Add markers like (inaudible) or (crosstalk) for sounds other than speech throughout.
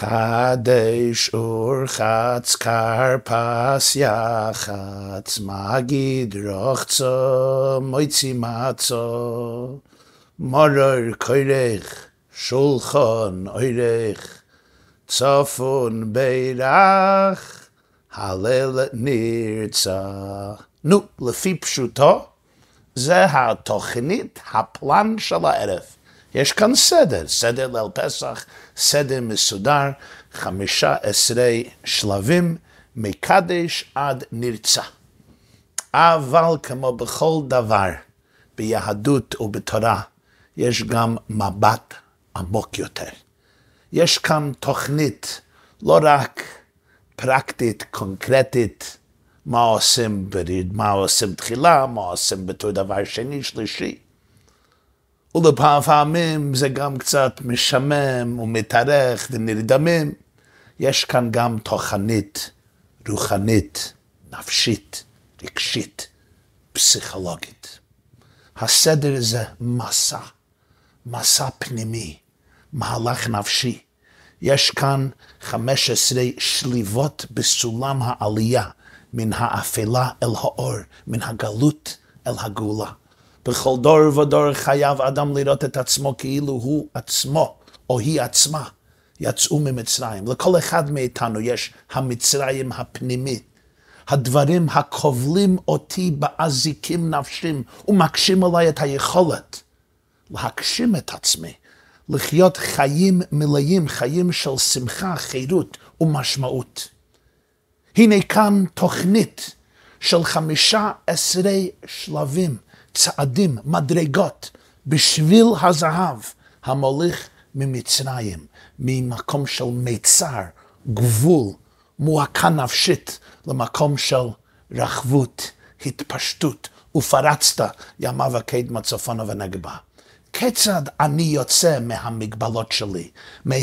קדש ורחץ כרפס יחץ, מגיד רוחצו מויצי מצו, מורר קוירך שולחון אוירך, צפון בירח, הלל נרצה. נו, לפי פשוטו, זה התוכנית, הפלן של הערב. יש כאן סדר, סדר ליל פסח, סדר מסודר, חמישה עשרה שלבים, מקדש עד נרצה. אבל כמו בכל דבר, ביהדות ובתורה, יש גם מבט עמוק יותר. יש כאן תוכנית לא רק פרקטית, קונקרטית, מה עושים מה עושים תחילה, מה עושים בתור דבר שני, שלישי. ולפעמים זה גם קצת משמם ומתארך ונרדמים. יש כאן גם תוכנית רוחנית, נפשית, רגשית, פסיכולוגית. הסדר זה מסע, מסע פנימי, מהלך נפשי. יש כאן 15 שליבות בסולם העלייה, מן האפלה אל האור, מן הגלות אל הגאולה. בכל דור ודור חייב אדם לראות את עצמו כאילו הוא עצמו, או היא עצמה, יצאו ממצרים. לכל אחד מאיתנו יש המצרים הפנימי, הדברים הכובלים אותי באזיקים נפשים ומקשים עליי את היכולת להגשים את עצמי, לחיות חיים מלאים, חיים של שמחה, חירות ומשמעות. הנה כאן תוכנית של חמישה עשרה שלבים, צעדים, מדרגות, בשביל הזהב המוליך ממצרים, ממקום של מיצר, גבול, מועקה נפשית, למקום של רחבות, התפשטות, ופרצת ימיו הקדמה צפונה ונגבה. כיצד אני יוצא מהמגבלות שלי, מה...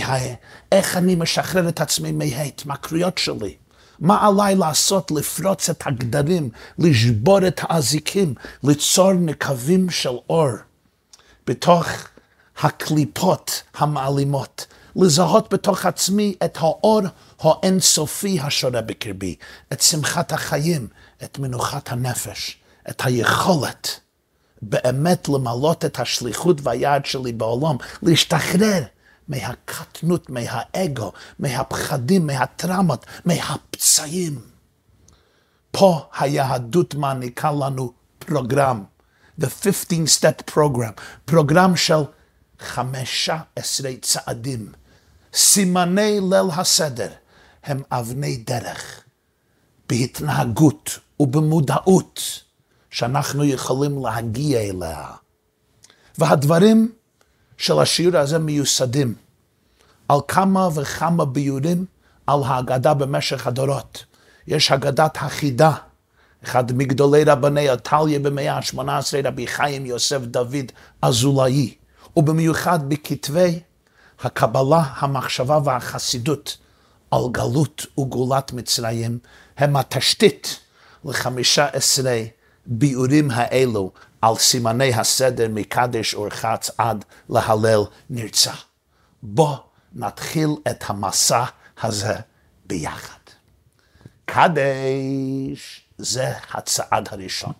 איך אני משחרר את עצמי מההתמכרויות שלי? מה עליי לעשות לפרוץ את הגדרים, לשבור את האזיקים, ליצור נקבים של אור בתוך הקליפות המעלימות, לזהות בתוך עצמי את האור האינסופי השורה בקרבי, את שמחת החיים, את מנוחת הנפש, את היכולת באמת למלות את השליחות והיעד שלי בעולם, להשתחרר מהקטנות, מהאגו, מהפחדים, מהטראומות, מהפצעים. פה היהדות מעניקה לנו פרוגרם, The 15 Step Program, פרוגרם של חמשה עשרה צעדים. סימני ליל הסדר הם אבני דרך בהתנהגות ובמודעות שאנחנו יכולים להגיע אליה. והדברים של השיעור הזה מיוסדים. על כמה וכמה ביורים על ההגדה במשך הדורות. יש הגדת החידה, אחד מגדולי רבני עתליה במאה ה-18, רבי חיים יוסף דוד אזולאי, ובמיוחד בכתבי הקבלה, המחשבה והחסידות על גלות וגאולת מצרים, הם התשתית לחמישה עשרה ביאורים האלו על סימני הסדר מקדש ורחץ עד להלל נרצה. בוא נתחיל את המסע הזה ביחד. קדש זה הצעד הראשון.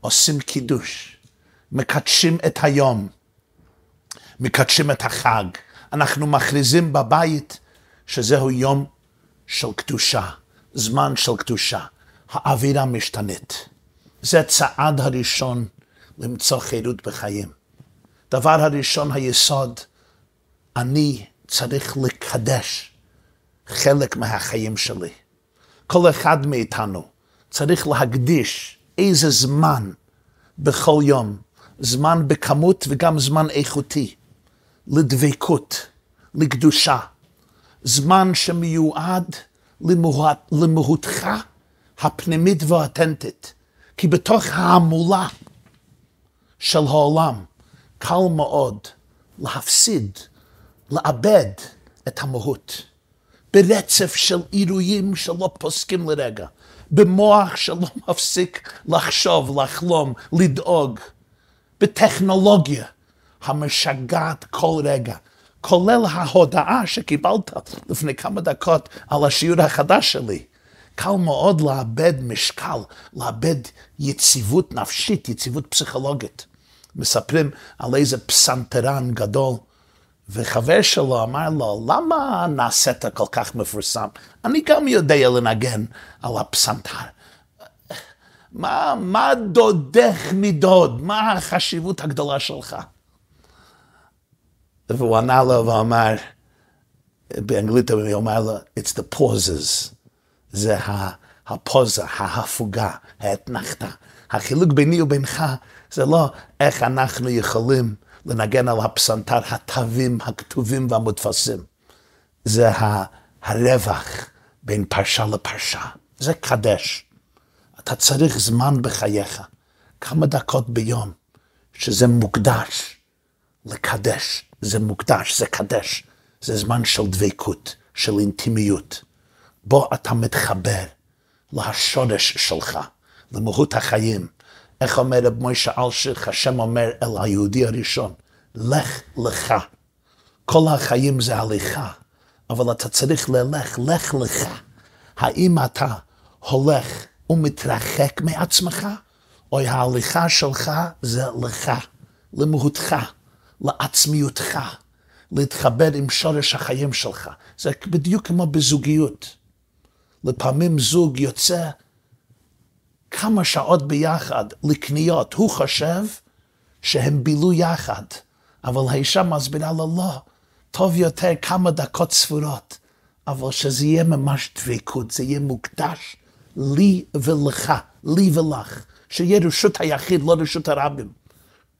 עושים קידוש, מקדשים את היום, מקדשים את החג. אנחנו מכריזים בבית שזהו יום של קדושה, זמן של קדושה. האווירה משתנית. זה צעד הראשון למצוא חירות בחיים. דבר הראשון, היסוד, אני צריך לקדש חלק מהחיים שלי. כל אחד מאיתנו צריך להקדיש איזה זמן בכל יום, זמן בכמות וגם זמן איכותי, לדבקות, לקדושה, זמן שמיועד למהותך הפנימית והאותנטית. כי בתוך ההמולה של העולם קל מאוד להפסיד, לאבד את המהות. ברצף של אירועים שלא פוסקים לרגע, במוח שלא (laughs) מפסיק לחשוב, לחלום, לדאוג, בטכנולוגיה המשגעת כל רגע, כולל ההודעה שקיבלת לפני כמה דקות על השיעור החדש שלי. קל מאוד לאבד משקל, לאבד יציבות נפשית, יציבות פסיכולוגית. מספרים על איזה פסנתרן גדול, וחבר שלו אמר לו, למה נעשית כל כך מפורסם? אני גם יודע לנגן על הפסנתר. מה, מה דודך מדוד? מה החשיבות הגדולה שלך? והוא ענה לו ואמר, באנגלית הוא אמר לו, it's the pauses. זה הפוזה, ההפוגה, האתנחתא. החילוק ביני ובינך זה לא איך אנחנו יכולים לנגן על הפסנתר התווים, הכתובים והמודפסים. זה הרווח בין פרשה לפרשה. זה קדש. אתה צריך זמן בחייך, כמה דקות ביום, שזה מוקדש לקדש. זה מוקדש, זה קדש. זה זמן של דבקות, של אינטימיות. בו אתה מתחבר לשורש שלך, למהות החיים. איך אומר רב מוישה אלשיך, השם אומר אל היהודי הראשון, לך לך. כל החיים זה הליכה, אבל אתה צריך ללך, לך לך. האם אתה הולך ומתרחק מעצמך, או ההליכה שלך זה לך, למהותך, לעצמיותך, להתחבר עם שורש החיים שלך. זה בדיוק כמו בזוגיות. לפעמים זוג יוצא כמה שעות ביחד לקניות, הוא חושב שהם בילו יחד, אבל האישה מסבירה לו לא, טוב יותר כמה דקות ספורות, אבל שזה יהיה ממש דבקות, זה יהיה מוקדש לי ולך, לי ולך, שיהיה רשות היחיד, לא רשות הרבים.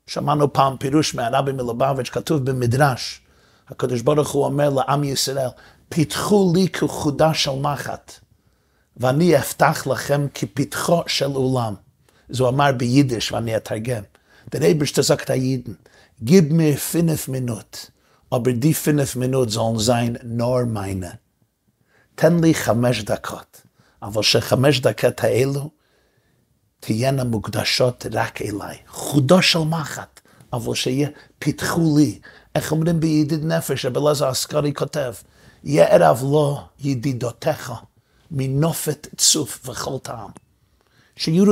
שמענו פעם פירוש מהרבי מלובביץ', כתוב במדרש, הקדוש ברוך הוא אומר לעם ישראל, פיתחו לי כחודה של מחט. ואני אפתח לכם כפתחו של אולם. זה אמר ביידיש, ואני אתרגם. Der Eberste sagt der Jiden, gib mir fünf Minuten, aber die fünf Minuten sollen sein nur meine. תן לי חמש דקות, אבל שחמש דקות האלו תהיינה מוקדשות רק אליי. חודו של מחט, אבל שיהיה, פיתחו לי. איך אומרים בידיד נפש, רבי אלעזר הסקרי כותב, יערב לו ידידותיך. מנופת צוף וכל טעם. שיהיו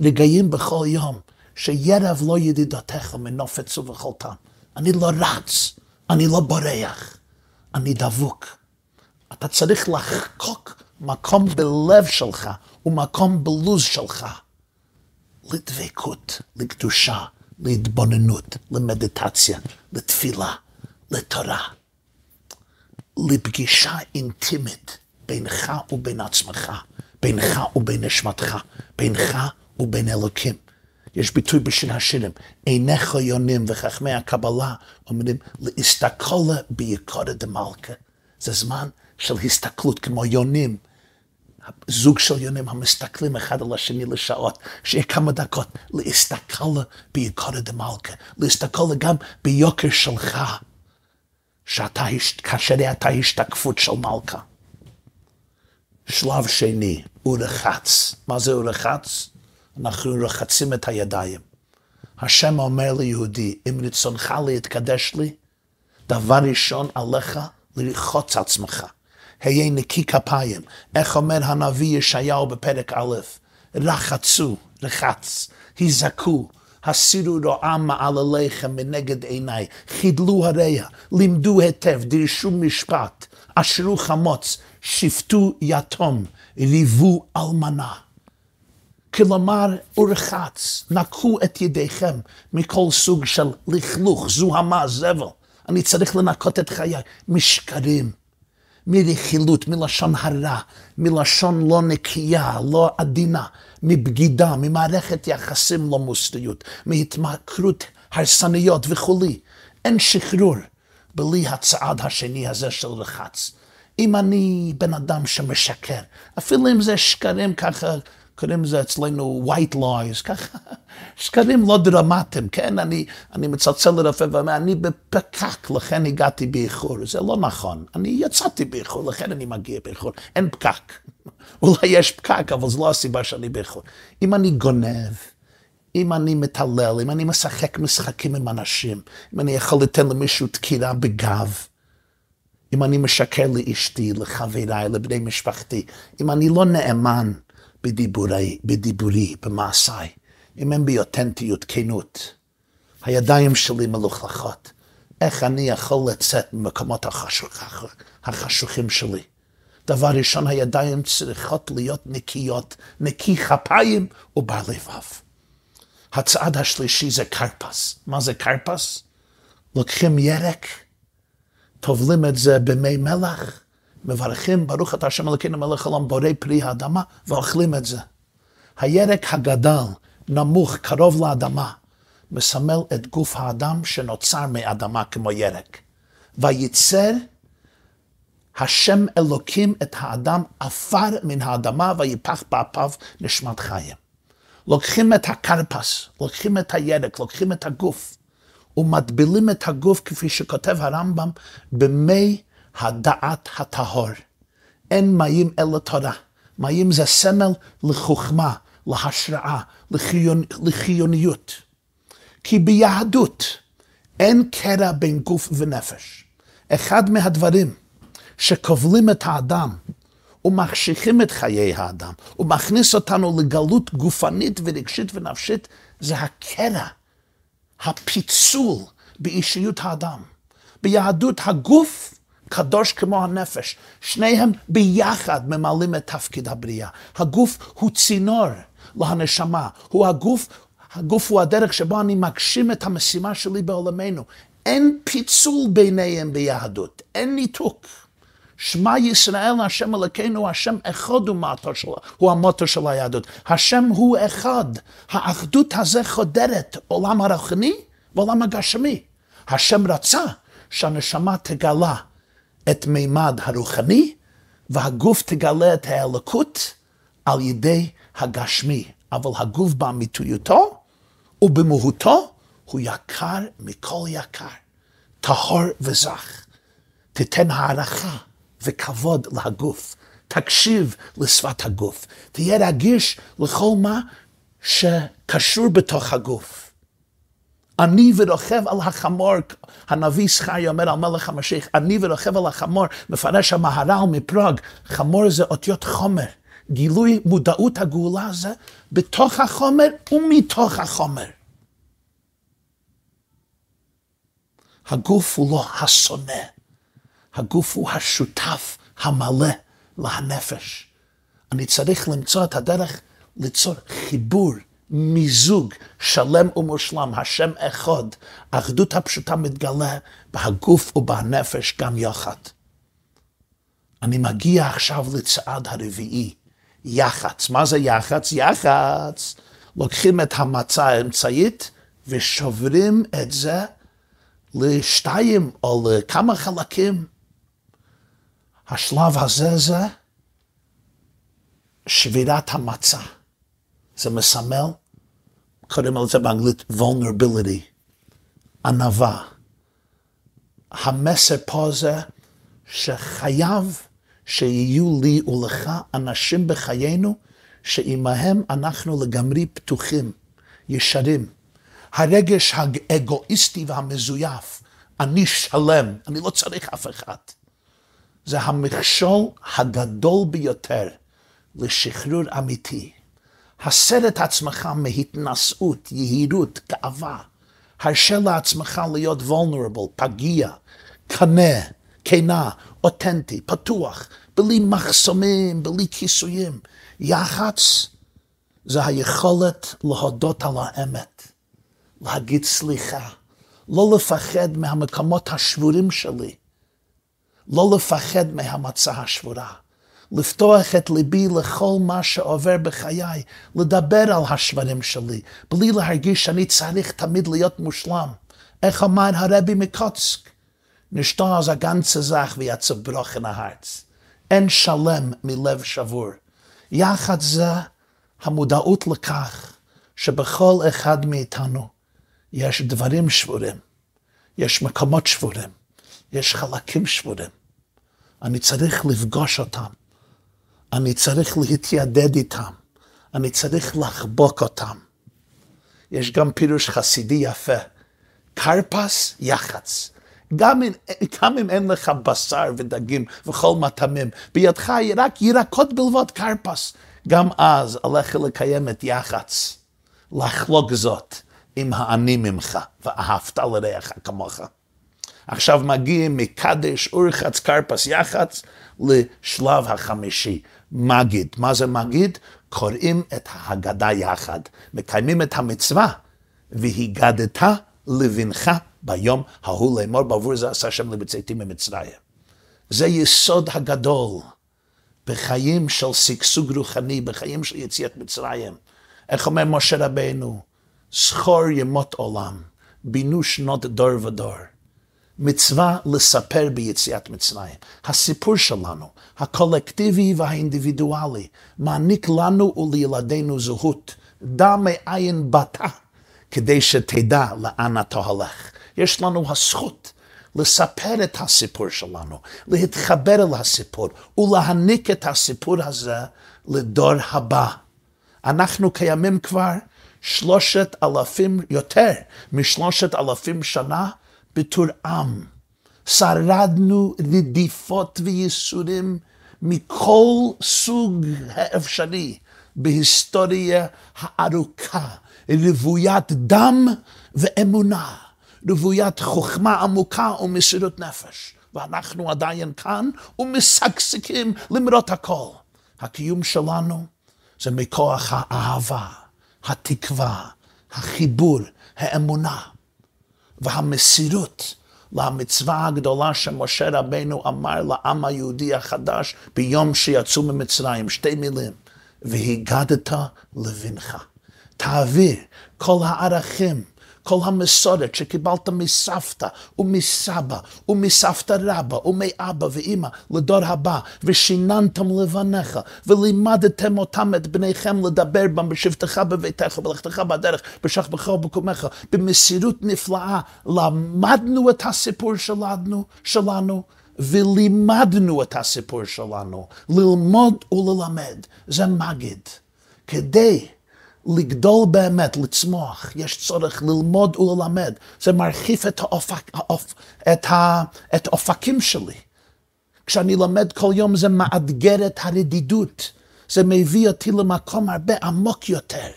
רגעים בכל יום, שירב לא ידידותיך מנופת צוף וכל טעם. אני לא רץ, אני לא בורח, אני דבוק. אתה צריך לחקוק מקום בלב שלך ומקום בלוז שלך לדבקות, לקדושה, להתבוננות, למדיטציה, לתפילה, לתורה, לפגישה אינטימית. בינך ובין עצמך, בינך ובין נשמתך, בינך ובין אלוקים. יש ביטוי בשיר השירים, עיניך יונים וחכמי הקבלה אומרים, להסתכלה ביקורת דמלכה. זה זמן של הסתכלות כמו יונים, זוג של יונים המסתכלים אחד על השני לשעות, שיהיה כמה דקות, להסתכלה ביקורת דמלכה, להסתכלה גם ביוקר שלך, שאתה, כאשר אתה השתקפות של מלכה. שלב שני, הוא רחץ. מה זה הוא רחץ? אנחנו רחצים את הידיים. השם אומר ליהודי, אם רצונך להתקדש לי, דבר ראשון עליך לרחוץ עצמך. היה נקי כפיים. איך אומר הנביא ישעיהו בפרק א', רחצו, רחץ, היזקו, הסירו רועה מעל עליכם מנגד עיניי, חידלו הרע, לימדו היטב, דרשו משפט, אשרו חמוץ, שפטו יתום, ריבו אלמנה. כלומר, ורחץ, נקו את ידיכם מכל סוג של לכלוך, זוהמה, זבל. אני צריך לנקות את חיי משקרים, מרכילות, מלשון הרע, מלשון לא נקייה, לא עדינה, מבגידה, ממערכת יחסים לא מוסריות, מהתמכרות הרסניות וכולי. אין שחרור בלי הצעד השני הזה של רחץ. אם אני בן אדם שמשקר, אפילו אם זה שקרים ככה, קוראים לזה אצלנו white lies, ככה, (laughs) שקרים לא דרמטיים, כן? אני, אני מצלצל לרופא ואומר, אני בפקק, לכן הגעתי באיחור. זה לא נכון, אני יצאתי באיחור, לכן אני מגיע באיחור. אין פקק. (laughs) אולי יש פקק, אבל זו לא הסיבה שאני באיחור. אם אני גונב, אם אני מתעלל, אם אני משחק משחקים עם אנשים, אם אני יכול לתת למישהו דקירה בגב, אם אני משקר לאשתי, לחבריי, לבני משפחתי, אם אני לא נאמן בדיבורי, בדיבורי, במעשיי, אם אין בי אותנטיות, כנות, הידיים שלי מלוכלכות, איך אני יכול לצאת ממקומות החשוך, החשוכים שלי? דבר ראשון, הידיים צריכות להיות נקיות, נקי כפיים ובר לבב. הצעד השלישי זה קרפס. מה זה קרפס? לוקחים ירק, טובלים את זה במי מלח, מברכים, ברוך אתה השם אלוקינו מלך העולם, בורא פרי האדמה, ואוכלים את זה. הירק הגדל, נמוך, קרוב לאדמה, מסמל את גוף האדם שנוצר מאדמה כמו ירק. וייצר השם אלוקים את האדם עפר מן האדמה ויפח באפיו נשמת חיים. לוקחים את הקרפס, לוקחים את הירק, לוקחים את הגוף, ומטבילים את הגוף, כפי שכותב הרמב"ם, במי הדעת הטהור. אין מים אלא תורה. מים זה סמל לחוכמה, להשראה, לחיונ... לחיוניות. כי ביהדות אין קרע בין גוף ונפש. אחד מהדברים שכובלים את האדם ומחשיכים את חיי האדם ומכניס אותנו לגלות גופנית ורגשית ונפשית, זה הקרע, הפיצול באישיות האדם. ביהדות הגוף קדוש כמו הנפש, שניהם ביחד ממלאים את תפקיד הבריאה. הגוף הוא צינור להנשמה, הוא הגוף, הגוף הוא הדרך שבו אני מגשים את המשימה שלי בעולמנו. אין פיצול ביניהם ביהדות, אין ניתוק. שמע ישראל, השם אלוקינו, השם אחד הוא, מטו הוא המוטו של היהדות. השם הוא אחד. האחדות הזה חודרת עולם הרוחני ועולם הגשמי. השם רצה שהנשמה תגלה את מימד הרוחני, והגוף תגלה את האלוקות על ידי הגשמי. אבל הגוף באמיתיותו ובמהותו הוא יקר מכל יקר, טהור וזך. תיתן הערכה וכבוד לגוף. תקשיב לשפת הגוף. תהיה רגיש לכל מה שקשור בתוך הגוף. אני ורוכב על החמור, הנביא זכריה אומר על מלך המשיח, אני ורוכב על החמור, מפרש המהר"ל מפראג, חמור זה אותיות חומר. גילוי מודעות הגאולה זה בתוך החומר ומתוך החומר. הגוף הוא לא השונא, הגוף הוא השותף המלא לנפש. אני צריך למצוא את הדרך ליצור חיבור, מיזוג שלם ומושלם, השם אחד. האחדות הפשוטה מתגלה בהגוף ובנפש גם יחד. אני מגיע עכשיו לצעד הרביעי, יח"צ. מה זה יח"צ? יח"צ, לוקחים את המצה האמצעית ושוברים את זה לשתיים או לכמה חלקים. השלב הזה זה שבירת המצה. זה מסמל, קוראים לזה באנגלית vulnerability, ענווה. המסר פה זה שחייב שיהיו לי ולך אנשים בחיינו שעמהם אנחנו לגמרי פתוחים, ישרים. הרגש האגואיסטי והמזויף, אני שלם, אני לא צריך אף אחד. זה המכשול הגדול ביותר לשחרור אמיתי. הסר את עצמך מהתנשאות, יהירות, גאווה. הרשה לעצמך להיות vulnerable, פגיע, קנה, כנה, אותנטי, פתוח, בלי מחסומים, בלי כיסויים. יח"צ זה היכולת להודות על האמת, להגיד סליחה, לא לפחד מהמקומות השבורים שלי, לא לפחד מהמצה השבורה. לפתוח את ליבי לכל מה שעובר בחיי, לדבר על השברים שלי, בלי להרגיש שאני צריך תמיד להיות מושלם. איך אמר הרבי מקוצק? נשתו אז הגנצה זך ויצא ברוכן ההרץ. אין שלם מלב שבור. יחד זה המודעות לכך שבכל אחד מאיתנו יש דברים שבורים, יש מקומות שבורים, יש חלקים שבורים. אני צריך לפגוש אותם. אני צריך להתיידד איתם, אני צריך לחבוק אותם. יש גם פירוש חסידי יפה, קרפס יח"צ. גם אם, גם אם אין לך בשר ודגים וכל מטעמים, בידך רק ירקות בלבד קרפס. גם אז עליך לקיים את יח"צ, לחלוק זאת עם העני ממך, ואהבת לרעך כמוך. עכשיו מגיעים מקדש, אורחץ, קרפס, יח"צ, לשלב החמישי, מגיד. מה זה מגיד? קוראים את ההגדה יחד, מקיימים את המצווה, והגדת לבנך ביום ההוא לאמור בעבור זה עשה השם לבצאתי ממצרים. זה יסוד הגדול בחיים של שגשוג רוחני, בחיים של יציאת מצרים. איך אומר משה רבנו? זכור ימות עולם, בינו שנות דור ודור. מצווה לספר ביציאת מצרים. הסיפור שלנו, הקולקטיבי והאינדיבידואלי, מעניק לנו ולילדינו זהות. דע מאין באת, כדי שתדע לאן אתה הולך. יש לנו הזכות לספר את הסיפור שלנו, להתחבר אל הסיפור ולהעניק את הסיפור הזה לדור הבא. אנחנו קיימים כבר שלושת אלפים, יותר משלושת אלפים שנה בתור עם. שרדנו רדיפות וייסורים מכל סוג האפשרי בהיסטוריה הארוכה, רוויית דם ואמונה. רוויית חוכמה עמוקה ומסירות נפש. ואנחנו עדיין כאן ומשגשגים למרות הכל. הקיום שלנו זה מכוח האהבה, התקווה, החיבור, האמונה והמסירות למצווה הגדולה שמשה רבנו אמר לעם היהודי החדש ביום שיצאו ממצרים, שתי מילים, והגדת לבנך. תעביר כל הערכים כל המסורת שקיבלת מסבתא ומסבא ומסבתא רבא ומאבא ואימא לדור הבא, ושיננתם לבניך, ולימדתם אותם את בניכם לדבר בם בשבתך בביתך ובלכתך בדרך, בשכבך ובקומך, במסירות נפלאה. למדנו את הסיפור שלנו, שלנו ולימדנו את הסיפור שלנו. ללמוד וללמד, זה מגיד. כדי לגדול באמת, לצמוח, יש צורך ללמוד וללמד. זה מרחיב את, האופק, האופ, את, ה, את האופקים שלי. כשאני לומד כל יום זה מאתגר את הרדידות. זה מביא אותי למקום הרבה עמוק יותר.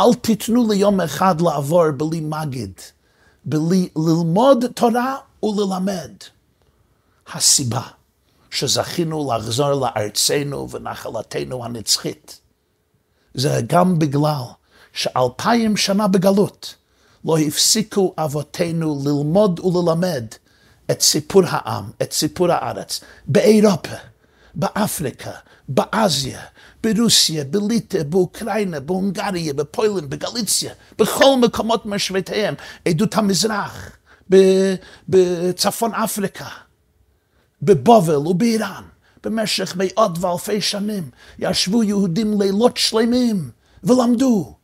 אל תיתנו לי יום אחד לעבור בלי מגיד, בלי ללמוד תורה וללמד. הסיבה שזכינו לחזור לארצנו ונחלתנו הנצחית. זה גם בגלל שאלפיים שנה בגלות לא הפסיקו אבותינו ללמוד וללמד את סיפור העם, את סיפור הארץ, באירופה, באפריקה, באסיה, ברוסיה, בליטא, באוקראינה, בהונגריה, בפוילנד, בגליציה, בכל מקומות משוויתיהם, עדות המזרח, בצפון אפריקה, בבובל ובאיראן. במשך מאות ואלפי שנים ישבו יהודים לילות שלמים ולמדו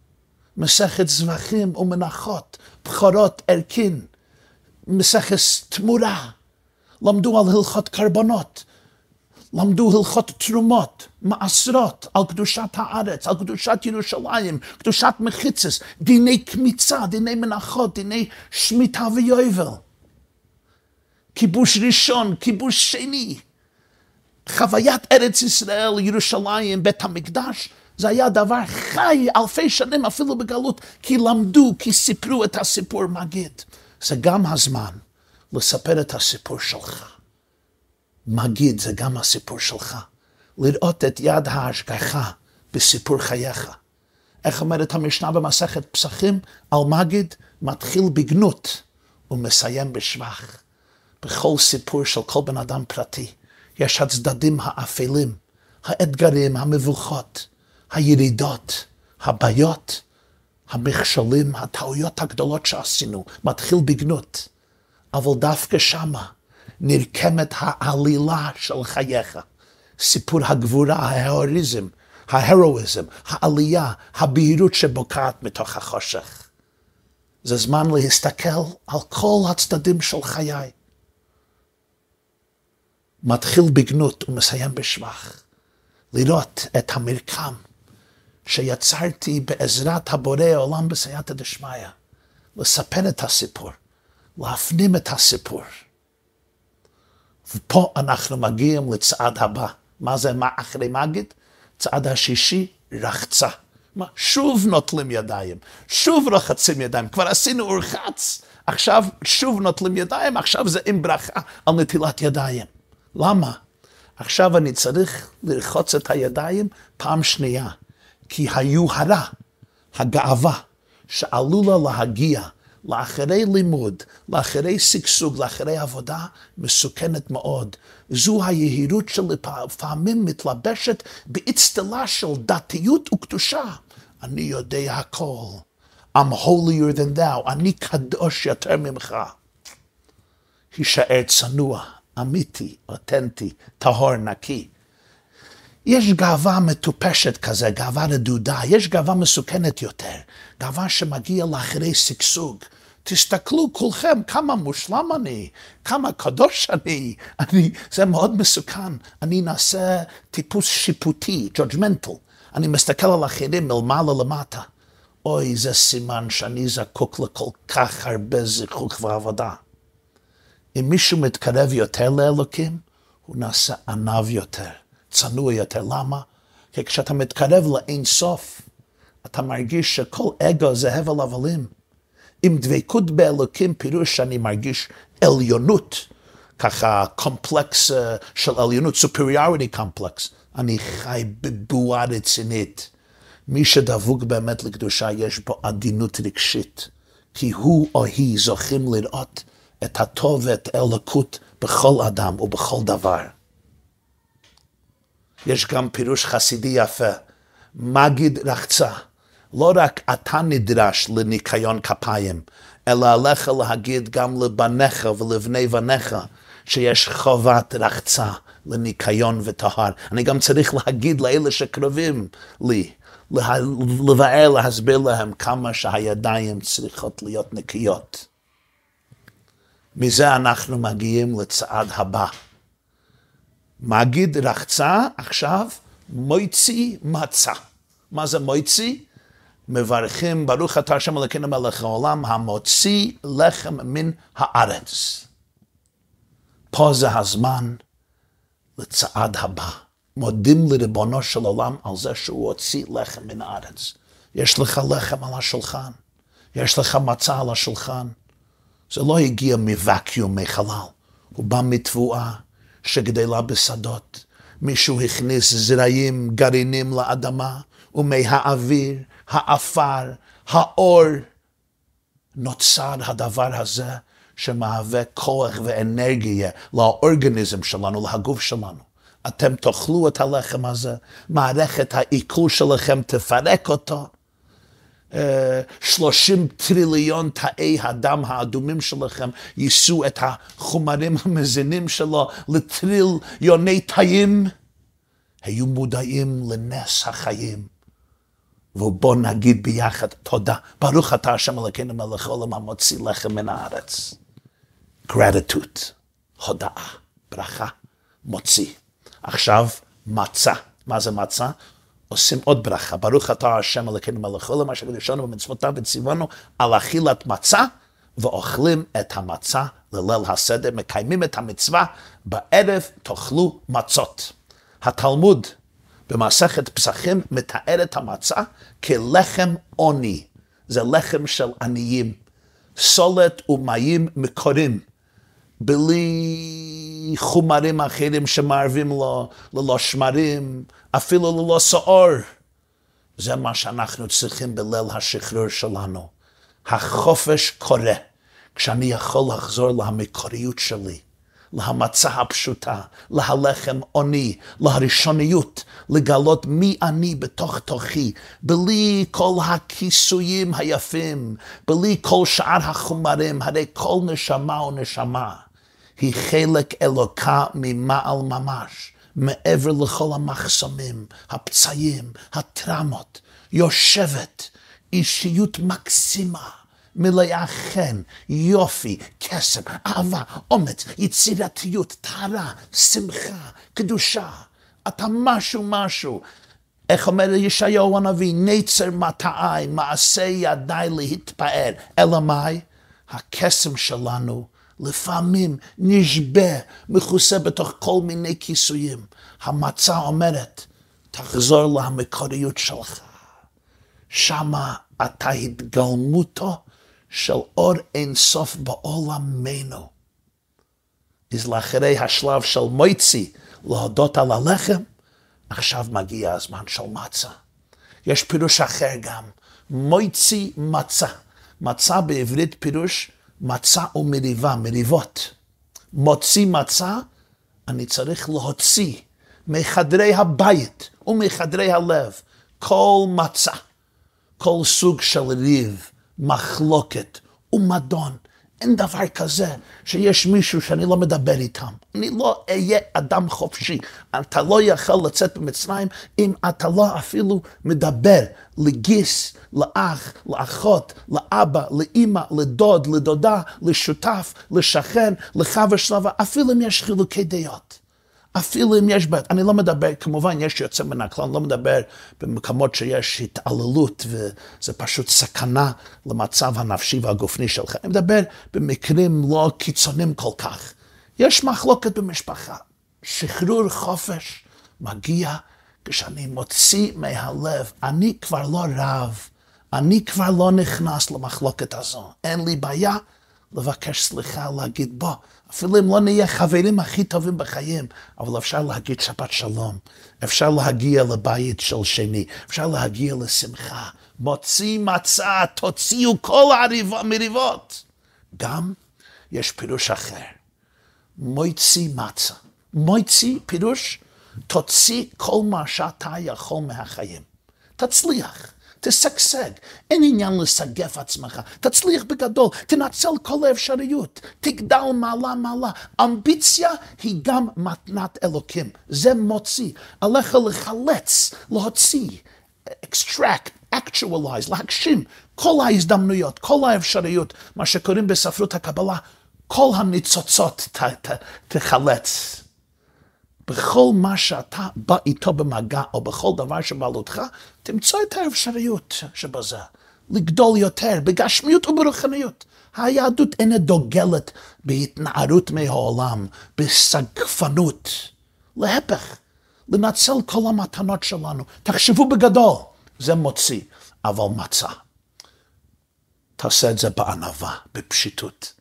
מסכת זבחים ומנחות, בכורות ערכין, מסכת תמורה, למדו על הלכות קרבנות, למדו הלכות תרומות, מעשרות, על קדושת הארץ, על קדושת ירושלים, קדושת מחיצס, דיני קמיצה, דיני מנחות, דיני שמיטה ויובל. כיבוש ראשון, כיבוש שני, חוויית ארץ ישראל, ירושלים, בית המקדש, זה היה דבר חי אלפי שנים אפילו בגלות, כי למדו, כי סיפרו את הסיפור מגיד. זה גם הזמן לספר את הסיפור שלך. מגיד זה גם הסיפור שלך. לראות את יד ההשגחה בסיפור חייך. איך אומרת המשנה במסכת פסחים? על מגיד מתחיל בגנות ומסיים בשבח. בכל סיפור של כל בן אדם פרטי. יש הצדדים האפלים, האתגרים, המבוכות, הירידות, הבעיות, המכשולים, הטעויות הגדולות שעשינו, מתחיל בגנות. אבל דווקא שמה נרקמת העלילה של חייך. סיפור הגבורה, ההרוריזם, ההרואיזם, העלייה, הבהירות שבוקעת מתוך החושך. זה זמן להסתכל על כל הצדדים של חיי. מתחיל בגנות ומסיים בשבח. לראות את המרקם שיצרתי בעזרת הבורא העולם בסייעתא דשמיא. לספר את הסיפור, להפנים את הסיפור. ופה אנחנו מגיעים לצעד הבא. מה זה מה אחרי מגיד? צעד השישי, רחצה. מה? שוב נוטלים ידיים, שוב רוחצים ידיים, כבר עשינו אורחץ, עכשיו שוב נוטלים ידיים, עכשיו זה עם ברכה על נטילת ידיים. למה? עכשיו אני צריך לרחוץ את הידיים פעם שנייה, כי היוהרה, הגאווה, שעלולה להגיע לאחרי לימוד, לאחרי שגשוג, לאחרי עבודה, מסוכנת מאוד. זו היהירות שלפעמים מתלבשת באצטלה של דתיות וקדושה. אני יודע הכל. I'm holier than thou. אני קדוש יותר ממך. הישאר צנוע, אמיתי, אותנטי, טהור, נקי. יש גאווה מטופשת כזה, גאווה רדודה, יש גאווה מסוכנת יותר, גאווה שמגיעה לאחרי שגשוג. תסתכלו כולכם כמה מושלם אני, כמה קדוש אני, אני, זה מאוד מסוכן. אני נעשה טיפוס שיפוטי, judgmental. אני מסתכל על אחרים מלמעלה למטה. אוי, זה סימן שאני זקוק לכל כך הרבה זיכוך ועבודה. אם מישהו מתקרב יותר לאלוקים, הוא נעשה ענב יותר, צנוע יותר. למה? כי כשאתה מתקרב לאין סוף, אתה מרגיש שכל אגו זה הבל הבלים. עם דבקות באלוקים פירוש שאני מרגיש עליונות, ככה קומפלקס אה, של עליונות, superiority קומפלקס. אני חי בבועה רצינית. מי שדבוק באמת לקדושה יש בו עדינות רגשית, כי הוא או היא זוכים לראות את הטוב ואת אלוקות בכל אדם ובכל דבר. יש גם פירוש חסידי יפה, מגיד רחצה. לא רק אתה נדרש לניקיון כפיים, אלא עליך להגיד גם לבניך ולבני בניך שיש חובת רחצה לניקיון וטהר. אני גם צריך להגיד לאלה שקרובים לי, לבאר, להסביר להם כמה שהידיים צריכות להיות נקיות. מזה אנחנו מגיעים לצעד הבא. מגיד רחצה, עכשיו מויצי מצה. מה זה מויצי? מברכים ברוך אתה השם אלוקינו מלך העולם המוציא לחם מן הארץ. פה זה הזמן לצעד הבא. מודים לריבונו של עולם על זה שהוא הוציא לחם מן הארץ. יש לך לחם על השולחן, יש לך מצה על השולחן. זה לא הגיע מוואקיום, מחלל, הוא בא מתבואה שגדלה בשדות. מישהו הכניס זרעים, גרעינים לאדמה, ומהאוויר, האפר, האור, נוצר הדבר הזה שמהווה כוח ואנרגיה לאורגניזם שלנו, להגוף שלנו. אתם תאכלו את הלחם הזה, מערכת העיכול שלכם תפרק אותו. אה, שלושים טריליון תאי הדם האדומים שלכם יישאו את החומרים המזינים שלו לטריליוני תאים. היו מודעים לנס החיים. ובואו נגיד ביחד תודה. ברוך אתה השם אלוקינו מלך העולם המוציא לחם מן הארץ. גרטיטוד, הודאה, ברכה, מוציא. עכשיו מצה. מה זה מצה? עושים עוד ברכה. ברוך אתה השם אלוקינו מלך העולם אשר במצוותיו וציוונו על אכילת מצה ואוכלים את המצה לליל הסדר, מקיימים את המצווה, בערב תאכלו מצות. התלמוד במסכת פסחים מתאר את המצה כלחם עוני. זה לחם של עניים. סולת ומים מקורים. בלי חומרים אחרים שמערבים לו, ללא שמרים, אפילו ללא שעור. זה מה שאנחנו צריכים בליל השחרור שלנו. החופש קורה כשאני יכול לחזור למקוריות שלי. להמצה הפשוטה, להלחם עוני, להראשוניות, לגלות מי אני בתוך תוכי, בלי כל הכיסויים היפים, בלי כל שאר החומרים, הרי כל נשמה או נשמה היא חלק אלוקה ממעל ממש, מעבר לכל המחסומים, הפצעים, הטראומות, יושבת אישיות מקסימה. מלאה חן, יופי, קסם, אהבה, אומץ, יצירתיות, טהרה, שמחה, קדושה. אתה משהו משהו. איך אומר ישעיהו הנביא, נצר מטעי, מעשה ידיי להתפאר. אלא מאי? הקסם שלנו לפעמים נשבה, מכוסה בתוך כל מיני כיסויים. המצה אומרת, תחזור למקוריות שלך. שמה אתה התגלמותו של אור אינסוף בעולמנו. אז לאחרי השלב של מויצי להודות על הלחם, עכשיו מגיע הזמן של מצה. יש פירוש אחר גם, מויצי מצה. מצה בעברית פירוש מצה ומריבה, מריבות. מוציא מצה, אני צריך להוציא מחדרי הבית ומחדרי הלב כל מצה, כל סוג של ריב, מחלוקת ומדון. אין דבר כזה שיש מישהו שאני לא מדבר איתם. אני לא אהיה אדם חופשי. אתה לא יכול לצאת במצרים אם אתה לא אפילו מדבר לגיס, לאח, לאחות, לאבא, לאימא, לדוד, לדודה, לשותף, לשכן, לחבר שלווה, אפילו אם יש חילוקי דעות. אפילו אם יש אני לא מדבר, כמובן יש יוצא מן הכלל, אני לא מדבר במקומות שיש התעללות וזה פשוט סכנה למצב הנפשי והגופני שלך, אני מדבר במקרים לא קיצוניים כל כך. יש מחלוקת במשפחה, שחרור חופש מגיע כשאני מוציא מהלב, אני כבר לא רב, אני כבר לא נכנס למחלוקת הזו, אין לי בעיה לבקש סליחה, להגיד בוא, אפילו אם לא נהיה חברים הכי טובים בחיים, אבל אפשר להגיד שבת שלום, אפשר להגיע לבית של שני, אפשר להגיע לשמחה. מוציא מצה, תוציאו כל המריבות. גם יש פירוש אחר, מוציא מצה. מוציא פירוש, תוציא כל מה שאתה יכול מהחיים. תצליח. תשגשג. אין עניין לסגף עצמך, תצליח בגדול, תנצל כל האפשריות, תגדל מעלה מעלה. אמביציה היא גם מתנת אלוקים, זה מוציא. עליך לחלץ, להוציא, extract, actualize, להגשים כל ההזדמנויות, כל האפשריות, מה שקוראים בספרות הקבלה, כל הניצוצות ת, ת, תחלץ. בכל מה שאתה בא איתו במגע, או בכל דבר שבעלותך, תמצא את האפשריות שבזה. לגדול יותר בגשמיות וברוחניות. היהדות אינה דוגלת בהתנערות מהעולם, בסגפנות. להפך, לנצל כל המתנות שלנו. תחשבו בגדול, זה מוציא, אבל מצה. תעשה את זה בענווה, בפשיטות.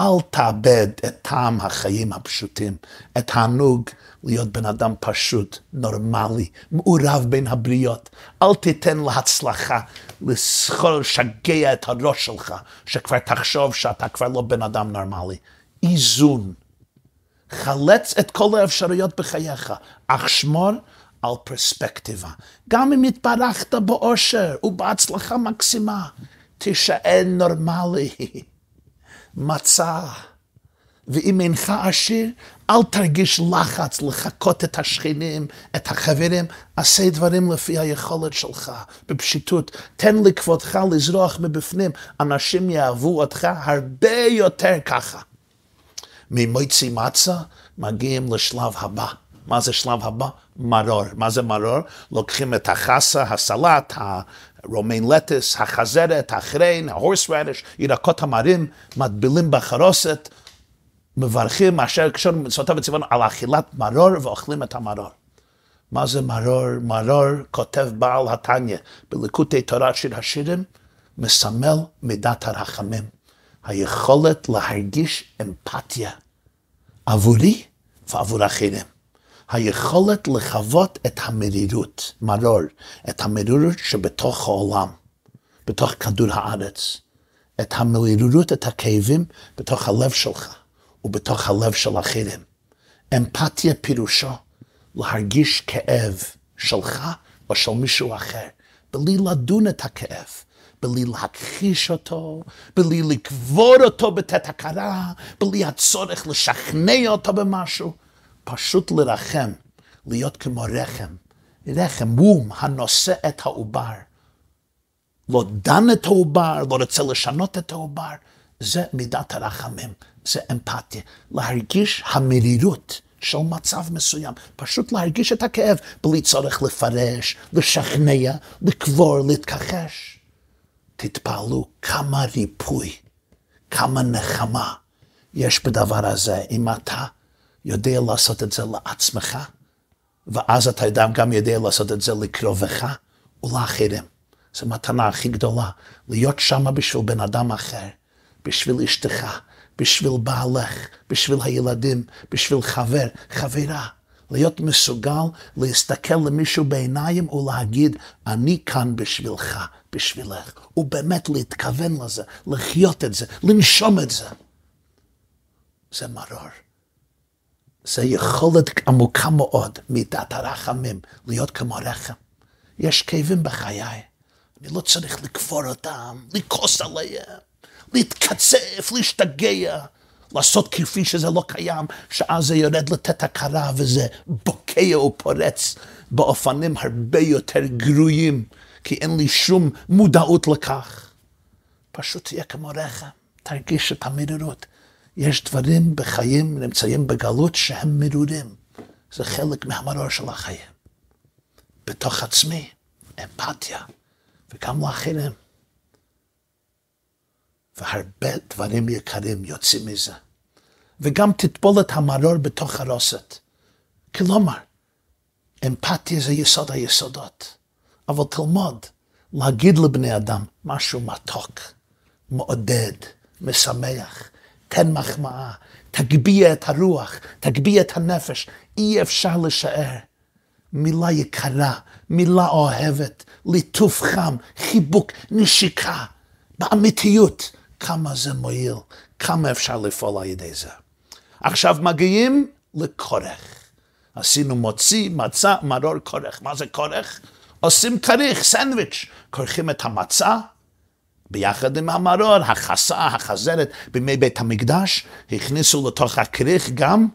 אל תאבד את טעם החיים הפשוטים, את הענוג להיות בן אדם פשוט, נורמלי, מעורב בין הבריות. אל תיתן להצלחה לסחור, לשגע את הראש שלך, שכבר תחשוב שאתה כבר לא בן אדם נורמלי. איזון. חלץ את כל האפשרויות בחייך, אך שמור על פרספקטיבה. גם אם התברכת באושר ובהצלחה מקסימה, תישאר נורמלי. (laughs) מצה. ואם אינך עשיר, אל תרגיש לחץ לחקות את השכנים, את החברים, עשה דברים לפי היכולת שלך, בפשיטות. תן לכבודך לזרוח מבפנים, אנשים יאהבו אותך הרבה יותר ככה. ממויצי מצה מגיעים לשלב הבא. מה זה שלב הבא? מרור. מה זה מרור? לוקחים את החסה, הסלט, הרומיין לטס, החזרת, החריין, רדיש, ירקות המרים, מטבילים בחרוסת, מברכים אשר קשור מצוותיו וציוונו על אכילת מרור ואוכלים את המרור. מה זה מרור? מרור, כותב בעל התניא בליקוטי תורת שיר השירים, מסמל מידת הרחמים. היכולת להרגיש אמפתיה עבורי ועבור אחרים. היכולת לחוות את המרירות, מרור, את המרירות שבתוך העולם, בתוך כדור הארץ, את המרירות, את הכאבים, בתוך הלב שלך ובתוך הלב של אחרים. אמפתיה פירושו להרגיש כאב שלך או של מישהו אחר, בלי לדון את הכאב, בלי להכחיש אותו, בלי לקבור אותו בתת הכרה, בלי הצורך לשכנע אותו במשהו. פשוט לרחם, להיות כמו רחם, רחם, וום, הנושא את העובר. לא דן את העובר, לא רוצה לשנות את העובר, זה מידת הרחמים, זה אמפתיה. להרגיש המרירות של מצב מסוים, פשוט להרגיש את הכאב, בלי צורך לפרש, לשכנע, לקבור, להתכחש. תתפעלו כמה ריפוי, כמה נחמה יש בדבר הזה, אם אתה יודע לעשות את זה לעצמך, ואז אתה גם יודע לעשות את זה לקרובך ולאחרים. זו מתנה הכי גדולה, להיות שמה בשביל בן אדם אחר, בשביל אשתך, בשביל בעלך, בשביל הילדים, בשביל חבר, חברה. להיות מסוגל להסתכל למישהו בעיניים ולהגיד, אני כאן בשבילך, בשבילך. ובאמת להתכוון לזה, לחיות את זה, לנשום את זה. זה מרור. זה יכולת עמוקה מאוד מידת הרחמים, להיות כמו רחם. יש כאבים בחיי, אני לא צריך לקבור אותם, לכעוס עליהם, להתקצף, להשתגע, לעשות כפי שזה לא קיים, שאז זה יורד לתת הכרה וזה בוקע ופורץ באופנים הרבה יותר גרועים, כי אין לי שום מודעות לכך. פשוט תהיה כמו רחם, תרגיש את המרירות. יש דברים בחיים נמצאים בגלות שהם מרורים. זה חלק מהמרור של החיים. בתוך עצמי, אמפתיה, וגם לאחרים. והרבה דברים יקרים יוצאים מזה. וגם תטבול את המרור בתוך הרוסת. כלומר, אמפתיה זה יסוד היסודות. אבל תלמוד להגיד לבני אדם משהו מתוק, מעודד, משמח, תן מחמאה, תגביה את הרוח, תגביה את הנפש, אי אפשר לשער. מילה יקרה, מילה אוהבת, ליטוף חם, חיבוק, נשיקה, באמיתיות. כמה זה מועיל, כמה אפשר לפעול על ידי זה. עכשיו מגיעים לכורך. עשינו מוציא, מצה, מרור, כורך. מה זה כורך? עושים כריך, סנדוויץ'. כורכים את המצה ביחד עם המרור, החסה, החזרת, בימי בית המקדש, הכניסו לתוך הכריך גם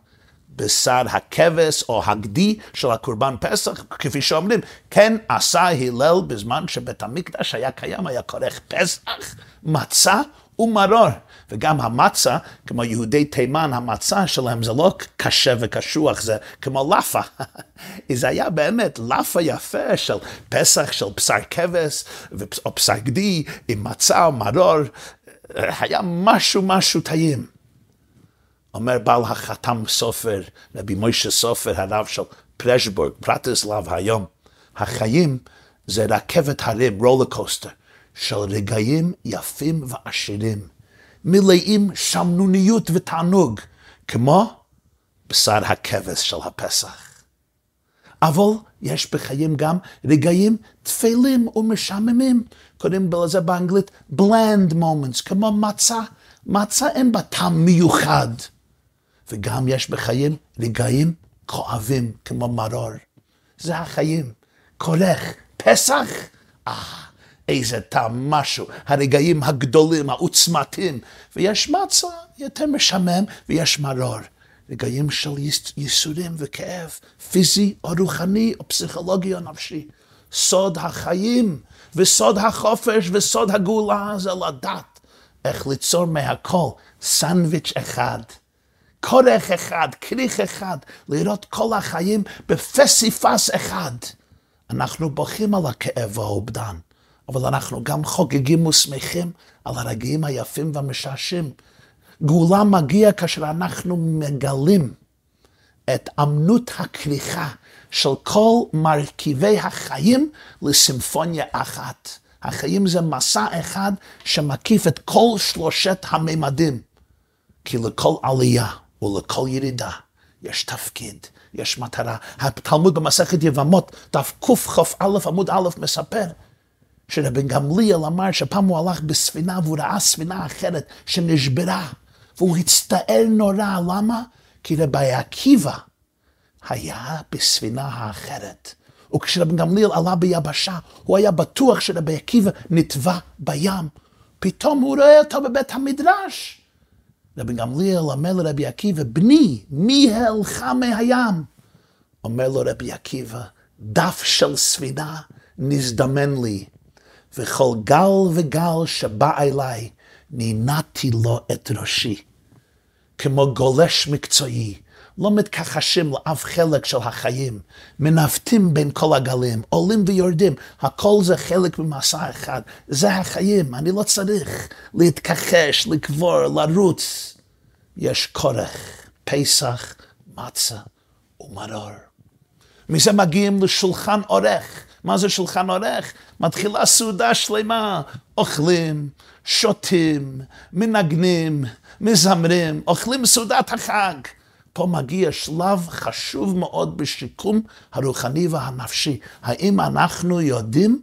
בשר הכבש או הגדי של הקורבן פסח, כפי שאומרים, כן עשה הלל בזמן שבית המקדש היה קיים, היה כורך פסח, מצה ומרור. וגם המצה, כמו יהודי תימן, המצה שלהם זה לא קשה וקשוח, זה כמו לאפה. (laughs) זה היה באמת לאפה יפה של פסח, של בשר כבש, או בשר גדי, עם מצה או מרור. היה משהו משהו טעים. אומר בעל החתם סופר, רבי מוישה סופר, הרב של פרשבורג, פרטיסלב היום, החיים זה רכבת הרים, רולר קוסטר, של רגעים יפים ועשירים. מלאים שמנוניות ותענוג, כמו בשר הכבש של הפסח. אבל יש בחיים גם רגעים תפלים ומשעממים, קוראים לזה באנגלית bland moments, כמו מצה. מצה אין בה טעם מיוחד. וגם יש בחיים רגעים כואבים, כמו מרור. זה החיים. כורך, פסח, אה. איזה טעם משהו, הרגעים הגדולים, העוצמתיים, ויש מצה יותר משמם, ויש מרור. רגעים של ייסורים וכאב, פיזי או רוחני או פסיכולוגי או נפשי. סוד החיים וסוד החופש וסוד הגאולה זה לדעת איך ליצור מהכל סנדוויץ' אחד. כורך אחד, כריך אחד, לראות כל החיים בפסיפס אחד. אנחנו בוכים על הכאב והאובדן. אבל אנחנו גם חוגגים ושמחים על הרגעים היפים והמשעשים. גאולה מגיע כאשר אנחנו מגלים את אמנות הכריכה של כל מרכיבי החיים לסימפוניה אחת. החיים זה מסע אחד שמקיף את כל שלושת הממדים. כי לכל עלייה ולכל ירידה יש תפקיד, יש מטרה. התלמוד במסכת יבמות, דף קכ"א עמוד א' מספר שרבן גמליאל אמר שפעם הוא הלך בספינה והוא ראה ספינה אחרת שנשברה, והוא הצטער נורא, למה? כי רבי עקיבא היה בספינה האחרת. וכשרבן גמליאל עלה ביבשה, הוא היה בטוח שרבי עקיבא נטבע בים. פתאום הוא רואה אותו בבית המדרש. רבי גמליאל אומר לרבי עקיבא, בני, מי העלך מהים? אומר לו רבי עקיבא, דף של ספינה נזדמן לי. וכל גל וגל שבא אליי, נינעתי לו את ראשי. כמו גולש מקצועי, לא מתכחשים לאף חלק של החיים, מנווטים בין כל הגלים, עולים ויורדים, הכל זה חלק ממסע אחד, זה החיים, אני לא צריך להתכחש, לקבור, לרוץ. יש כורך, פסח, מצה ומרור. מזה מגיעים לשולחן עורך. מה זה שולחן עורך? מתחילה סעודה שלמה, אוכלים, שותים, מנגנים, מזמרים, אוכלים סעודת החג. פה מגיע שלב חשוב מאוד בשיקום הרוחני והנפשי. האם אנחנו יודעים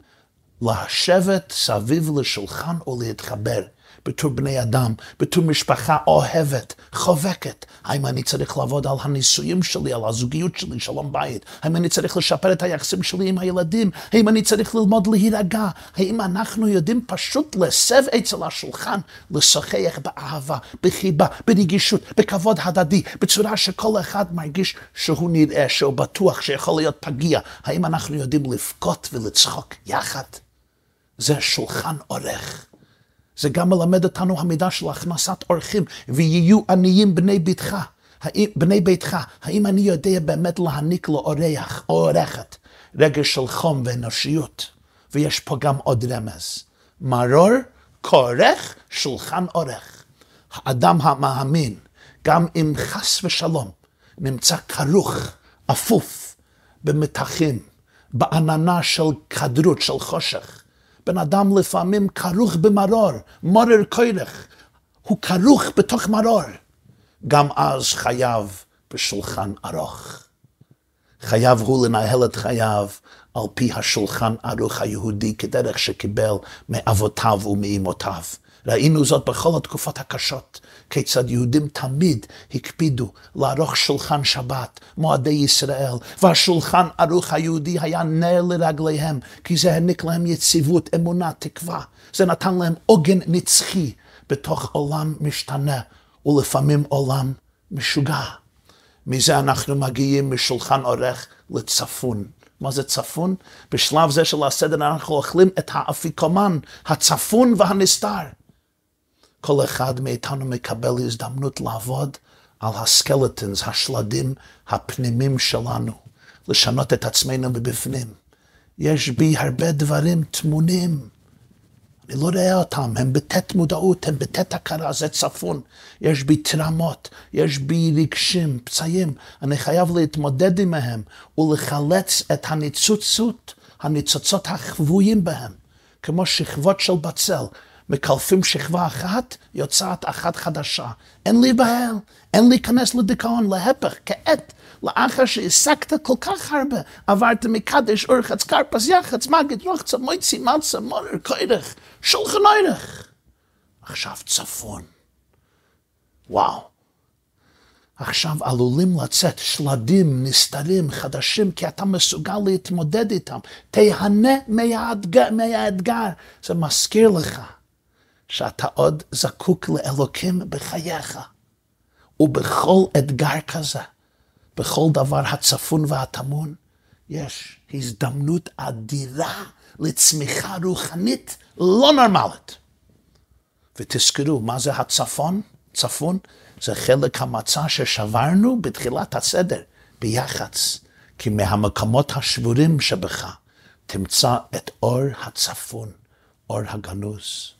לשבת סביב לשולחן ולהתחבר? בתור בני אדם, בתור משפחה אוהבת, חובקת. האם אני צריך לעבוד על הנישואים שלי, על הזוגיות שלי, שלום בית? האם אני צריך לשפר את היחסים שלי עם הילדים? האם אני צריך ללמוד להירגע? האם אנחנו יודעים פשוט לסב אצל השולחן, לשוחח באהבה, בחיבה, ברגישות, בכבוד הדדי, בצורה שכל אחד מרגיש שהוא נראה, שהוא בטוח, שיכול להיות פגיע? האם אנחנו יודעים לבכות ולצחוק יחד? זה שולחן עורך. זה גם מלמד אותנו המידה של הכנסת אורחים, ויהיו עניים בני ביתך. בני ביתך, האם אני יודע באמת להעניק לאורח או אורחת רגש של חום ואנושיות? ויש פה גם עוד רמז. מרור, כורך, שולחן אורך. האדם המאמין, גם אם חס ושלום נמצא כרוך, אפוף, במתחים, בעננה של כדרות, של חושך, בן אדם לפעמים כרוך במרור, מורר כורך, הוא כרוך בתוך מרור. גם אז חייב בשולחן ארוך. חייב הוא לנהל את חייו על פי השולחן ארוך היהודי כדרך שקיבל מאבותיו ומאמותיו. ראינו זאת בכל התקופות הקשות, כיצד יהודים תמיד הקפידו לערוך שולחן שבת, מועדי ישראל, והשולחן ערוך היהודי היה נר לרגליהם, כי זה העניק להם יציבות, אמונה, תקווה. זה נתן להם עוגן נצחי בתוך עולם משתנה, ולפעמים עולם משוגע. מזה אנחנו מגיעים משולחן עורך לצפון. מה זה צפון? בשלב זה של הסדר אנחנו אוכלים את האפיקומן, הצפון והנסתר. כל אחד מאיתנו מקבל הזדמנות לעבוד על הסקלטונס, השלדים הפנימיים שלנו, לשנות את עצמנו מבפנים. יש בי הרבה דברים טמונים. אני לא רואה אותם, הם בתת מודעות, הם בתת הכרה, זה צפון. יש בי טראומות, יש בי רגשים, פצעים. אני חייב להתמודד עמהם ולחלץ את הניצוצות, הניצוצות החבויים בהם, כמו שכבות של בצל. מקלפים שכבה אחת, יוצאת אחת חדשה. אין להיבהל, אין להיכנס לדיכאון, להפך, כעת, לאחר שהעסקת כל כך הרבה, עברת מקדש, אורחץ, קרפס, יחץ, מגד, רוחצה, מויצי, מצה, מורר, קוירך, שולחן אורך. עכשיו צפון. וואו. עכשיו עלולים לצאת שלדים נסתרים חדשים, כי אתה מסוגל להתמודד איתם. תהנה מהאתגר, מהאתגר. זה מזכיר לך שאתה עוד זקוק לאלוקים בחייך. ובכל אתגר כזה, בכל דבר הצפון והטמון, יש הזדמנות אדירה לצמיחה רוחנית לא נורמלית. ותזכרו, מה זה הצפון? צפון זה חלק המצע ששברנו בתחילת הסדר, ביח"צ, כי מהמקומות השבורים שבך תמצא את אור הצפון, אור הגנוז.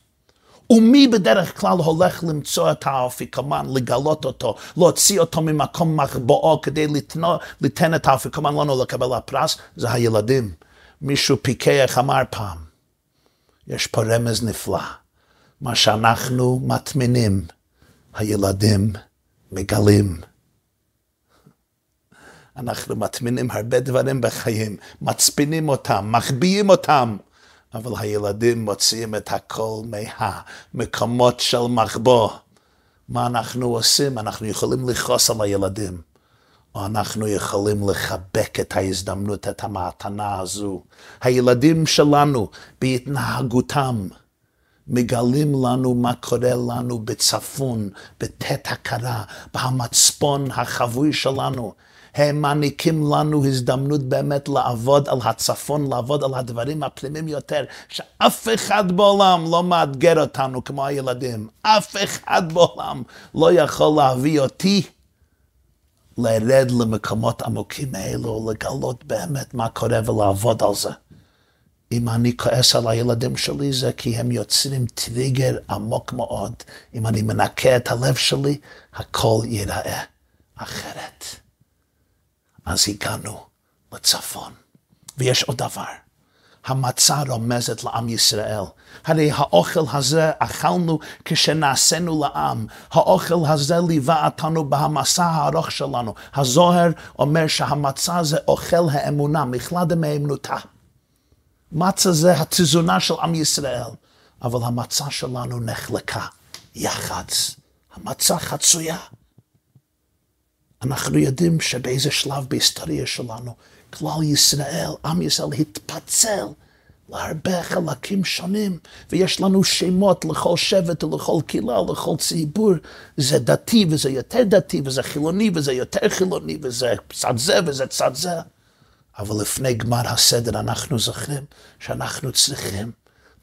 ומי בדרך כלל הולך למצוא את האפיקומן, לגלות אותו, להוציא אותו ממקום מחבואו כדי ליתן את האפיקומן לנו לקבל הפרס? זה הילדים. מישהו פיקח אמר פעם, יש פה רמז נפלא. מה שאנחנו מטמינים, הילדים מגלים. אנחנו מטמינים הרבה דברים בחיים, מצפינים אותם, מחביאים אותם. אבל הילדים מוציאים את הכל מהמקומות של מחבוא. מה אנחנו עושים? אנחנו יכולים לכעוס על הילדים, או אנחנו יכולים לחבק את ההזדמנות, את המתנה הזו. הילדים שלנו, בהתנהגותם, מגלים לנו מה קורה לנו בצפון, בתת הכרה, במצפון החבוי שלנו. הם מעניקים לנו הזדמנות באמת לעבוד על הצפון, לעבוד על הדברים הפנימיים יותר, שאף אחד בעולם לא מאתגר אותנו כמו הילדים. אף אחד בעולם לא יכול להביא אותי לרד למקומות עמוקים האלו, לגלות באמת מה קורה ולעבוד על זה. אם אני כועס על הילדים שלי זה כי הם יוצרים טריגר עמוק מאוד. אם אני מנקה את הלב שלי, הכל ייראה אחרת. אז הגענו לצפון. ויש עוד דבר. המצה רומזת לעם ישראל. הרי האוכל הזה אכלנו כשנעשינו לעם. האוכל הזה ליווה אותנו במסע הארוך שלנו. הזוהר אומר שהמצה זה אוכל האמונה, מכלד מהאמנותה. מצה זה התזונה של עם ישראל, אבל המצה שלנו נחלקה יחד. המצה חצויה. אנחנו יודעים שבאיזה שלב בהיסטוריה שלנו כלל ישראל, עם ישראל התפצל להרבה חלקים שונים, ויש לנו שמות לכל שבט ולכל קהילה, לכל ציבור. זה דתי וזה יותר דתי, וזה חילוני וזה יותר חילוני, וזה צד זה וזה צד זה. אבל לפני גמר הסדר אנחנו זוכרים שאנחנו צריכים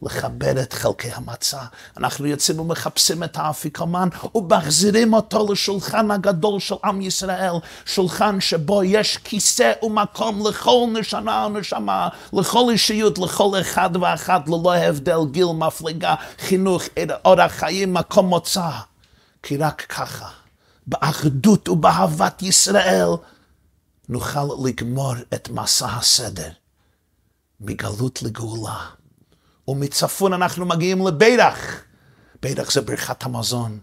לכבד את חלקי המצה. אנחנו יוצאים ומחפשים את האפיקומן ומחזירים אותו לשולחן הגדול של עם ישראל, שולחן שבו יש כיסא ומקום לכל נשמה ונשמה, לכל אישיות, לכל אחד ואחת, ללא הבדל גיל, מפלגה, חינוך, אורח חיים, מקום מוצא. כי רק ככה, באחדות ובאהבת ישראל, נוכל לגמור את מסע הסדר מגלות לגאולה. ומצפון אנחנו מגיעים לבירח. בירח זה ברכת המזון.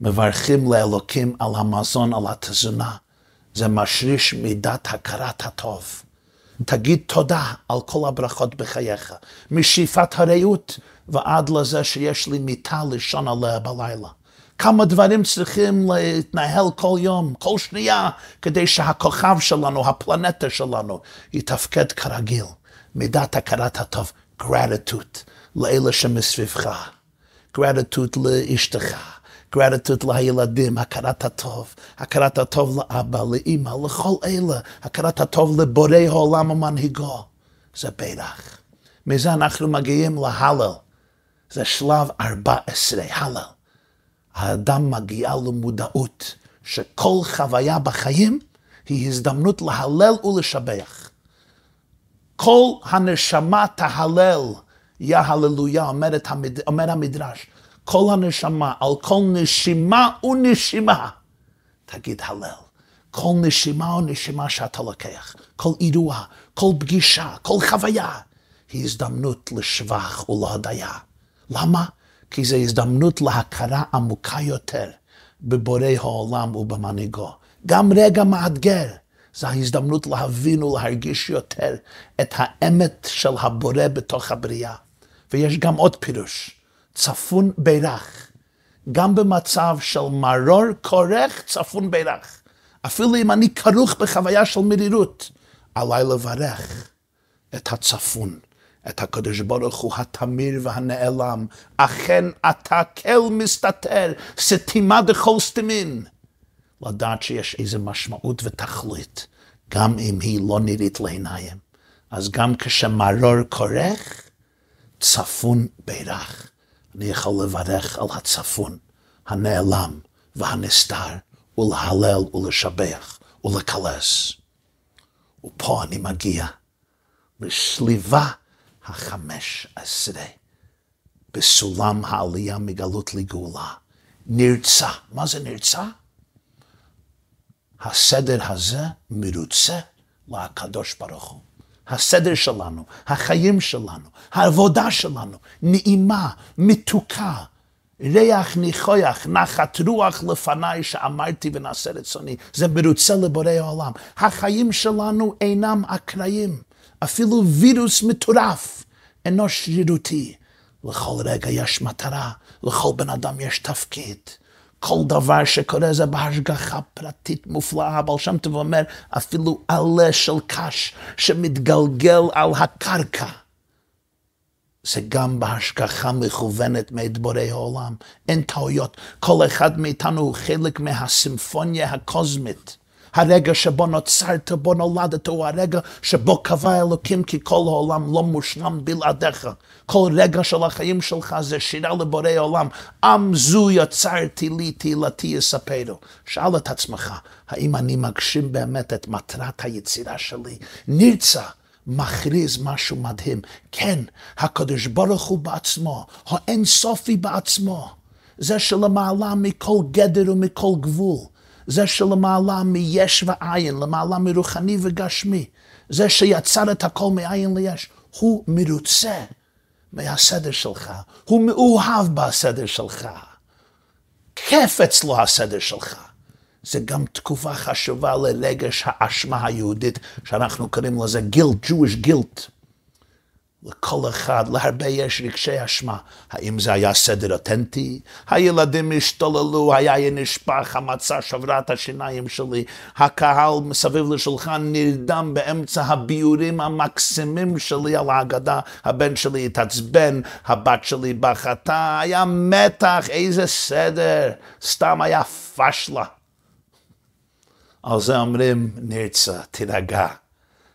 מברכים לאלוקים על המזון, על התזונה. זה משריש מידת הכרת הטוב. תגיד תודה על כל הברכות בחייך, משאיפת הרעות ועד לזה שיש לי מיטה לישון עליה בלילה. כמה דברים צריכים להתנהל כל יום, כל שנייה, כדי שהכוכב שלנו, הפלנטה שלנו, יתפקד כרגיל. מידת הכרת הטוב, gratitude לאלה שמסביבך, gratitude לאשתך, gratitude לילדים, הכרת הטוב, הכרת הטוב לאבא, לאימא, לכל אלה, הכרת הטוב לבורא העולם ומנהיגו. זה בטח. מזה אנחנו מגיעים להלל. זה שלב 14, הלל. האדם מגיע למודעות שכל חוויה בחיים היא הזדמנות להלל ולשבח. כל הנשמה תהלל, יא הללויה, המד... אומר המדרש. כל הנשמה, על כל נשימה ונשימה, תגיד הלל. כל נשימה ונשימה שאתה לוקח, כל אירוע, כל פגישה, כל חוויה, היא הזדמנות לשבח ולהודיה. למה? כי זו הזדמנות להכרה עמוקה יותר בבורא העולם ובמנהיגו. גם רגע מאתגר, זו ההזדמנות להבין ולהרגיש יותר את האמת של הבורא בתוך הבריאה. ויש גם עוד פירוש, צפון בירך. גם במצב של מרור כורך, צפון בירך. אפילו אם אני כרוך בחוויה של מרירות, עליי לברך את הצפון, את הקדוש ברוך הוא התמיר והנעלם. אכן אתה כל מסתתר, סתימה דכל סתימין. לדעת שיש איזו משמעות ותכלית, גם אם היא לא נראית לעיניים. אז גם כשמרור כורך, צפון בירך. אני יכול לברך על הצפון, הנעלם והנסתר, ולהלל ולשבח ולקלס. ופה אני מגיע לשליבה החמש עשרה בסולם העלייה מגלות לגאולה. נרצה. מה זה נרצה? הסדר הזה מרוצה לקדוש ברוך הוא. הסדר שלנו, החיים שלנו, העבודה שלנו, נעימה, מתוקה, ריח ניחוח, נחת רוח לפניי שאמרתי ונעשה רצוני. זה מרוצה לבורא העולם. החיים שלנו אינם אקראיים. אפילו וירוס מטורף אינו שרירותי. לכל רגע יש מטרה, לכל בן אדם יש תפקיד. כל דבר שקורה זה בהשגחה פרטית מופלאה. אבל שם טוב אומר, אפילו עלה של קש שמתגלגל על הקרקע. זה גם בהשגחה מכוונת מאת בורא העולם. אין טעויות. כל אחד מאיתנו הוא חלק מהסימפוניה הקוסמית. הרגע שבו נוצרת, בו נולדת, הוא הרגע שבו קבע אלוקים כי כל העולם לא מושלם בלעדיך. כל רגע של החיים שלך זה שירה לבורא עולם. עם זו יצרתי לי, תהילתי יספרו. שאל את עצמך, האם אני מגשים באמת את מטרת היצירה שלי? נרצה. מכריז משהו מדהים. כן, הקדוש ברוך הוא בעצמו, האין סופי בעצמו. זה שלמעלה מכל גדר ומכל גבול. זה שלמעלה מיש ועין, למעלה מרוחני וגשמי. זה שיצר את הכל מאין ליש. הוא מרוצה מהסדר שלך. הוא מאוהב בסדר שלך. כיף אצלו הסדר שלך. זה גם תקופה חשובה לרגש האשמה היהודית, שאנחנו קוראים לזה גילט, Jewish guilt. לכל אחד, להרבה יש רגשי אשמה. האם זה היה סדר אותנטי? הילדים השתוללו, היין נשפך, המצה שברה את השיניים שלי, הקהל מסביב לשולחן נרדם באמצע הביורים המקסימים שלי על ההגדה, הבן שלי התעצבן, הבת שלי בכתה, היה מתח, איזה סדר, סתם היה פשלה. על זה אומרים, נרצה, תירגע.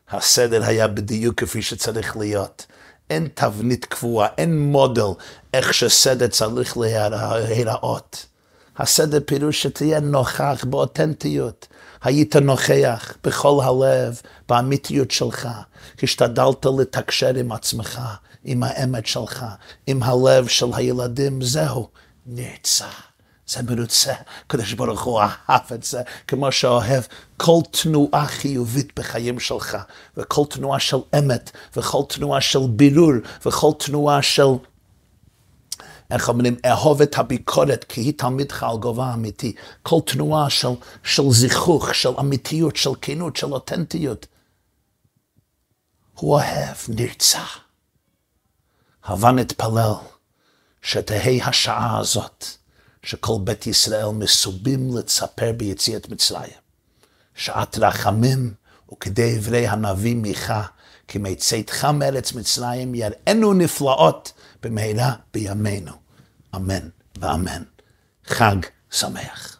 הסדר היה בדיוק כפי שצריך להיות. אין תבנית קבועה, אין מודל איך שסדר צריך להיראות. הסדר פירוש שתהיה נוכח באותנטיות. היית נוכח בכל הלב, באמיתיות שלך. השתדלת לתקשר עם עצמך, עם האמת שלך, עם הלב של הילדים, זהו, נרצה. זה מרוצה, הקדוש ברוך הוא אהב את זה, כמו שאוהב כל תנועה חיובית בחיים שלך, וכל תנועה של אמת, וכל תנועה של בירור, וכל תנועה של, איך אומרים, אהוב את הביקורת, כי היא תלמידך על גובה אמיתי, כל תנועה של, של זיכוך, של אמיתיות, של כנות, של אותנטיות. הוא אוהב, נרצה. הבה נתפלל שתהא השעה הזאת. שכל בית ישראל מסובים לצפר ביציאת מצרים. שעת רחמים וכדי אברי הנביא מיכה, כי מצאתך מארץ מצרים יראינו נפלאות במהרה בימינו. אמן ואמן. חג שמח.